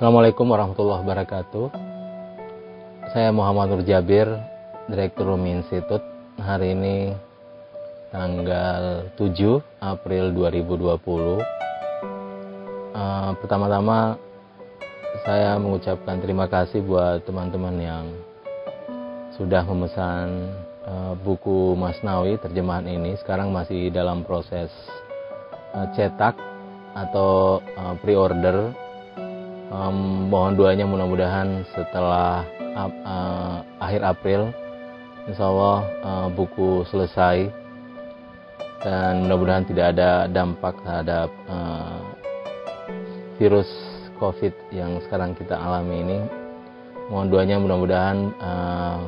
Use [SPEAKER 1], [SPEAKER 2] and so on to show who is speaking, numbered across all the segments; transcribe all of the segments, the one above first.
[SPEAKER 1] Assalamualaikum warahmatullahi wabarakatuh. Saya Muhammad Nur Jabir, Direktur Rumi Institute. Hari ini tanggal 7 April 2020. Uh, pertama-tama saya mengucapkan terima kasih buat teman-teman yang sudah memesan uh, buku Masnawi terjemahan ini. Sekarang masih dalam proses uh, cetak atau uh, pre-order. Um, mohon doanya mudah-mudahan setelah uh, uh, akhir April, insya Allah uh, buku selesai dan mudah-mudahan tidak ada dampak terhadap uh, virus COVID yang sekarang kita alami ini. Mohon doanya mudah-mudahan uh,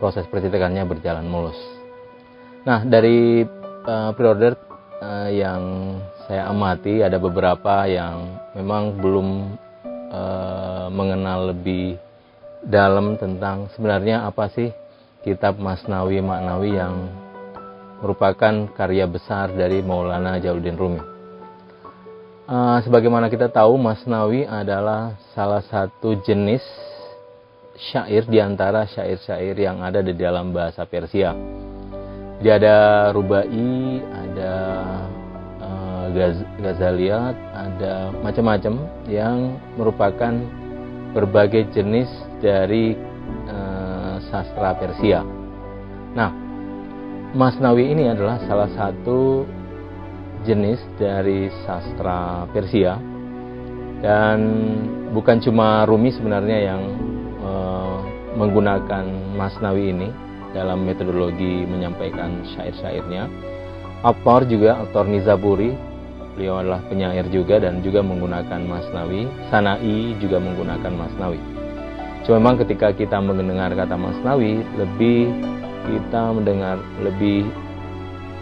[SPEAKER 1] proses percetakannya berjalan mulus. Nah dari uh, pre-order uh, yang saya amati ada beberapa yang memang belum uh, mengenal lebih dalam tentang sebenarnya apa sih kitab Masnawi Maknawi yang merupakan karya besar dari Maulana Jalaluddin Rumi. Uh, sebagaimana kita tahu Masnawi adalah salah satu jenis syair di antara syair-syair yang ada di dalam bahasa Persia. Jadi ada rubai, gaz ghazaliyat, ada macam-macam yang merupakan berbagai jenis dari uh, sastra Persia. Nah, Masnawi ini adalah salah satu jenis dari sastra Persia dan bukan cuma Rumi sebenarnya yang uh, menggunakan Masnawi ini dalam metodologi menyampaikan syair-syairnya. Aktor juga, aktor Nizaburi, beliau adalah penyair juga dan juga menggunakan Masnawi. Sanai juga menggunakan Masnawi. Cuma memang ketika kita mendengar kata Masnawi, lebih kita mendengar lebih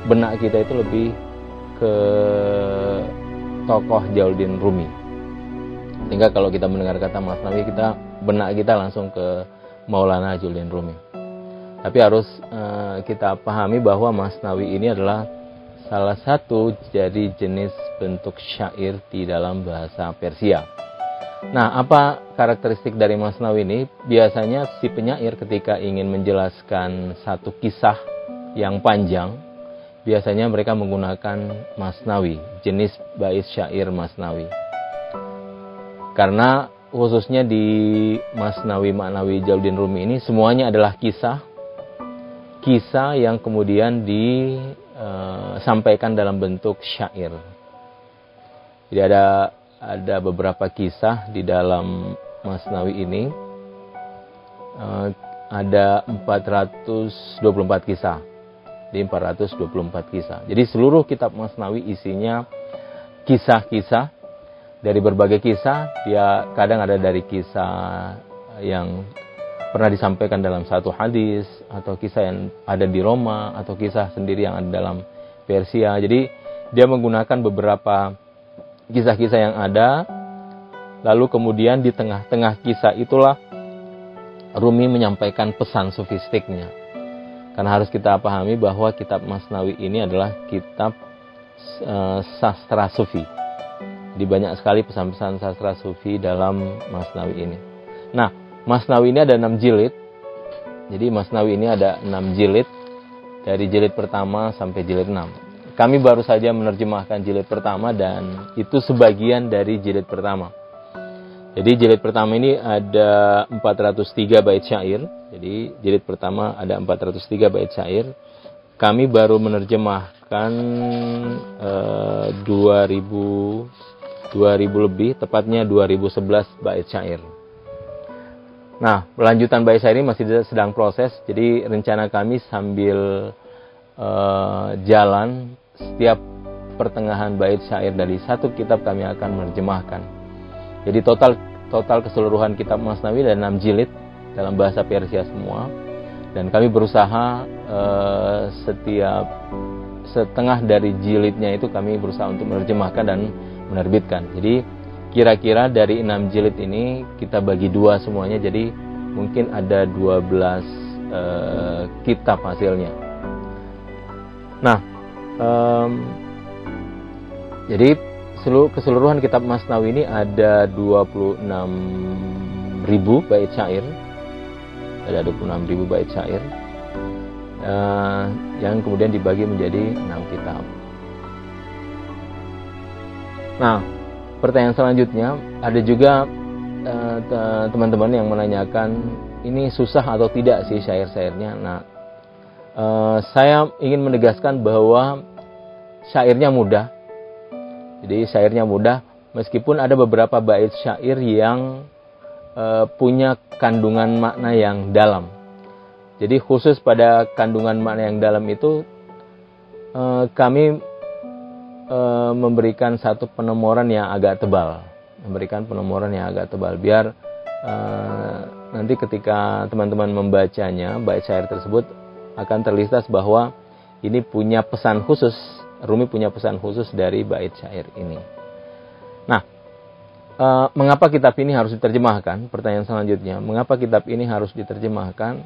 [SPEAKER 1] benak kita itu lebih ke tokoh Jalaluddin Rumi. Sehingga kalau kita mendengar kata Masnawi, kita benak kita langsung ke Maulana Jalaluddin Rumi. Tapi harus uh, kita pahami bahwa Masnawi ini adalah salah satu jadi jenis bentuk syair di dalam bahasa Persia. Nah, apa karakteristik dari Masnawi ini? Biasanya si penyair ketika ingin menjelaskan satu kisah yang panjang, biasanya mereka menggunakan Masnawi, jenis bait syair Masnawi. Karena khususnya di Masnawi Maknawi Jalaluddin Rumi ini semuanya adalah kisah kisah yang kemudian disampaikan dalam bentuk syair. Jadi ada ada beberapa kisah di dalam Masnawi ini. Uh, ada 424 kisah. Di 424 kisah. Jadi seluruh kitab Masnawi isinya kisah-kisah dari berbagai kisah. Dia kadang ada dari kisah yang pernah disampaikan dalam satu hadis atau kisah yang ada di Roma atau kisah sendiri yang ada dalam Persia. Jadi dia menggunakan beberapa kisah-kisah yang ada lalu kemudian di tengah-tengah kisah itulah Rumi menyampaikan pesan sofistiknya. Karena harus kita pahami bahwa kitab Masnawi ini adalah kitab uh, sastra sufi. Di banyak sekali pesan-pesan sastra sufi dalam Masnawi ini. Nah, Masnawi ini ada 6 jilid. Jadi Masnawi ini ada 6 jilid dari jilid pertama sampai jilid 6. Kami baru saja menerjemahkan jilid pertama dan itu sebagian dari jilid pertama. Jadi jilid pertama ini ada 403 bait syair. Jadi jilid pertama ada 403 bait syair. Kami baru menerjemahkan uh, 2000 2000 lebih, tepatnya 2011 bait syair. Nah, lanjutan bait syair ini masih sedang proses. Jadi rencana kami sambil uh, jalan setiap pertengahan bait syair dari satu kitab kami akan menerjemahkan. Jadi total total keseluruhan kitab Masnawi ada 6 jilid dalam bahasa Persia semua. Dan kami berusaha uh, setiap setengah dari jilidnya itu kami berusaha untuk menerjemahkan dan menerbitkan. Jadi kira-kira dari 6 jilid ini kita bagi dua semuanya jadi mungkin ada 12 uh, kitab hasilnya. Nah, um, jadi seluruh keseluruhan kitab Masnawi ini ada 26 ribu bait syair ada 26 ribu bait syair uh, yang kemudian dibagi menjadi enam kitab nah pertanyaan selanjutnya ada juga uh, teman-teman yang menanyakan ini susah atau tidak sih syair-syairnya nah uh, saya ingin menegaskan bahwa syairnya mudah jadi syairnya mudah meskipun ada beberapa bait syair yang e, punya kandungan makna yang dalam. Jadi khusus pada kandungan makna yang dalam itu kami e, memberikan satu penomoran yang agak tebal, memberikan penomoran yang agak tebal biar e, nanti ketika teman-teman membacanya bait syair tersebut akan terlintas bahwa ini punya pesan khusus Rumi punya pesan khusus dari bait syair ini. Nah, e, mengapa kitab ini harus diterjemahkan? Pertanyaan selanjutnya, mengapa kitab ini harus diterjemahkan?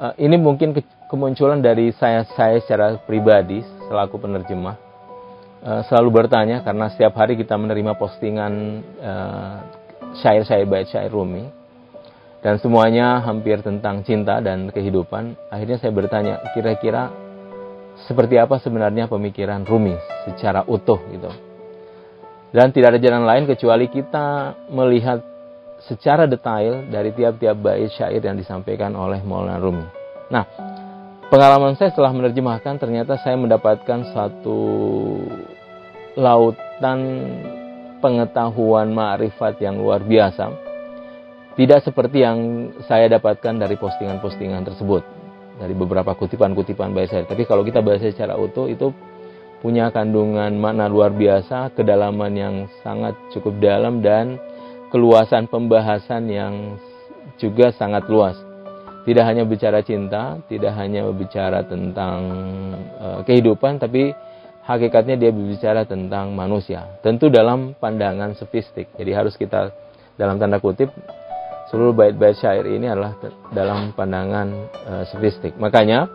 [SPEAKER 1] E, ini mungkin ke kemunculan dari saya saya secara pribadi selaku penerjemah selalu bertanya karena setiap hari kita menerima postingan syair-syair bait syair Rumi dan semuanya hampir tentang cinta dan kehidupan. Akhirnya saya bertanya, kira-kira seperti apa sebenarnya pemikiran Rumi secara utuh gitu. Dan tidak ada jalan lain kecuali kita melihat secara detail dari tiap-tiap bait syair yang disampaikan oleh Maulana Rumi. Nah, pengalaman saya setelah menerjemahkan ternyata saya mendapatkan satu lautan pengetahuan ma'rifat yang luar biasa. Tidak seperti yang saya dapatkan dari postingan-postingan tersebut dari beberapa kutipan-kutipan syair. Tapi kalau kita baca secara utuh itu punya kandungan makna luar biasa, kedalaman yang sangat cukup dalam dan keluasan pembahasan yang juga sangat luas. Tidak hanya bicara cinta, tidak hanya bicara tentang uh, kehidupan, tapi hakikatnya dia berbicara tentang manusia. Tentu dalam pandangan sofistik. Jadi harus kita dalam tanda kutip seluruh bait-bait syair ini adalah dalam pandangan uh, sofistik. Makanya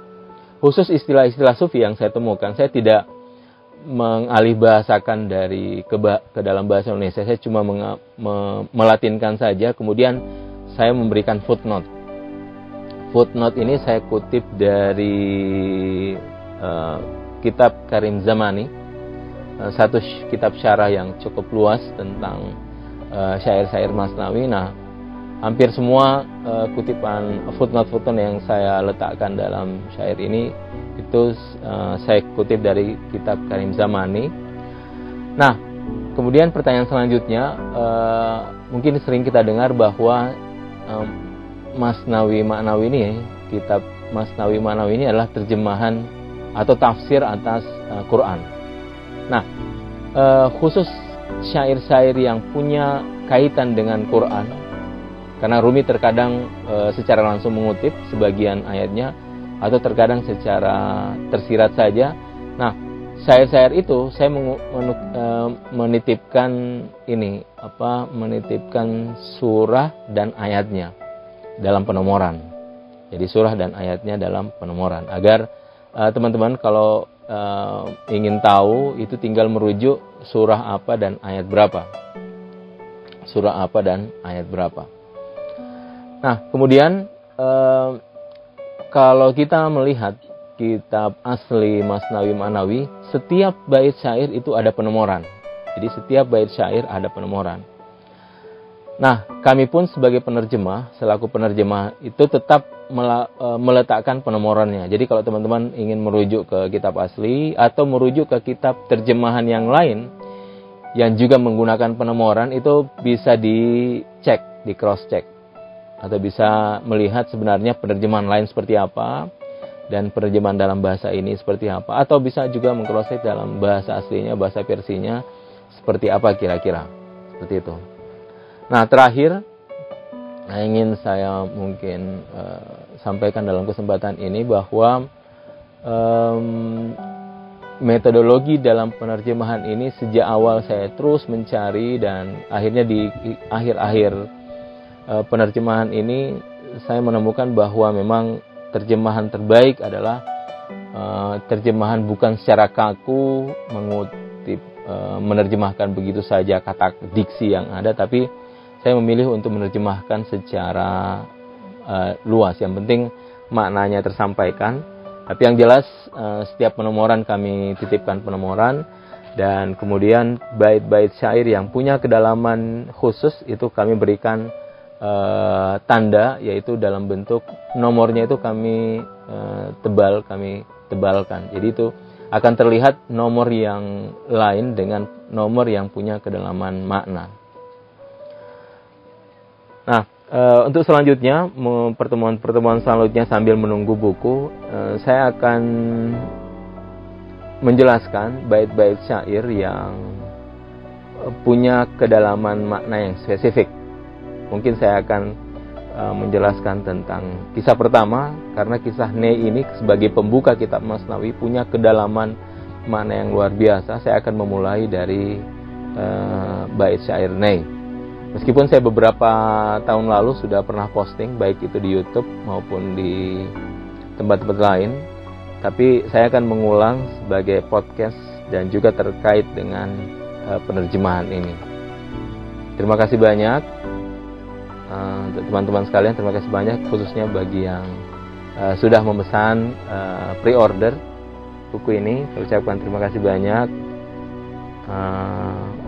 [SPEAKER 1] khusus istilah-istilah sufi yang saya temukan, saya tidak mengalih bahasakan dari ke, ke dalam bahasa Indonesia. Saya cuma meng, me, melatinkan saja, kemudian saya memberikan footnote. Footnote ini saya kutip dari kitab Karim Zamani, uh, satu kitab syarah yang cukup luas tentang syair-syair Masnawi. Nah, hampir semua uh, kutipan footnote-footnote yang saya letakkan dalam syair ini itu saya kutip dari kitab Karim Zamani. Nah, kemudian pertanyaan selanjutnya mungkin sering kita dengar bahwa Masnawi Maknawi ini kitab Masnawi Maknawi ini adalah terjemahan atau tafsir atas uh, Quran. Nah, uh, khusus syair-syair yang punya kaitan dengan Quran karena Rumi terkadang e, secara langsung mengutip sebagian ayatnya atau terkadang secara tersirat saja. Nah, syair-syair itu saya mengu, menu, e, menitipkan ini apa menitipkan surah dan ayatnya dalam penomoran. Jadi surah dan ayatnya dalam penomoran agar e, teman-teman kalau e, ingin tahu itu tinggal merujuk surah apa dan ayat berapa. Surah apa dan ayat berapa. Nah, kemudian eh, kalau kita melihat kitab asli Masnawi Manawi, setiap bait syair itu ada penomoran. Jadi setiap bait syair ada penomoran. Nah, kami pun sebagai penerjemah, selaku penerjemah itu tetap eh, meletakkan penomorannya. Jadi kalau teman-teman ingin merujuk ke kitab asli atau merujuk ke kitab terjemahan yang lain yang juga menggunakan penomoran itu bisa dicek, di cross check atau bisa melihat sebenarnya penerjemahan lain seperti apa dan penerjemahan dalam bahasa ini seperti apa atau bisa juga mengcross dalam bahasa aslinya bahasa versinya seperti apa kira-kira seperti itu. Nah terakhir nah ingin saya mungkin uh, sampaikan dalam kesempatan ini bahwa um, metodologi dalam penerjemahan ini sejak awal saya terus mencari dan akhirnya di akhir-akhir Eh, penerjemahan ini saya menemukan bahwa memang terjemahan terbaik adalah uh, terjemahan bukan secara kaku mengutip uh, menerjemahkan begitu saja kata diksi yang ada, tapi saya memilih untuk menerjemahkan secara uh, luas. Yang penting maknanya tersampaikan. Tapi yang jelas uh, setiap penomoran kami titipkan penomoran dan kemudian bait-bait syair yang punya kedalaman khusus itu kami berikan uh, tanda yaitu dalam bentuk nomornya itu kami uh, tebal kami tebalkan. Jadi itu akan terlihat nomor yang lain dengan nomor yang punya kedalaman makna. Nah, e, untuk selanjutnya pertemuan-pertemuan selanjutnya sambil menunggu buku, e, saya akan menjelaskan bait-bait syair yang punya kedalaman makna yang spesifik. Mungkin saya akan Eh, menjelaskan tentang kisah pertama karena kisah Ne ini sebagai pembuka kitab Masnawi punya kedalaman mana yang luar biasa. Saya akan memulai dari uh, bait syair Ne. Meskipun saya beberapa tahun lalu sudah pernah posting baik itu di YouTube maupun di tempat-tempat lain, tapi saya akan mengulang sebagai podcast dan juga terkait dengan uh, penerjemahan ini. Terima kasih banyak. Eh, untuk teman-teman sekalian terima kasih banyak khususnya bagi yang uh, sudah memesan pre-order buku ini saya ucapkan terima kasih banyak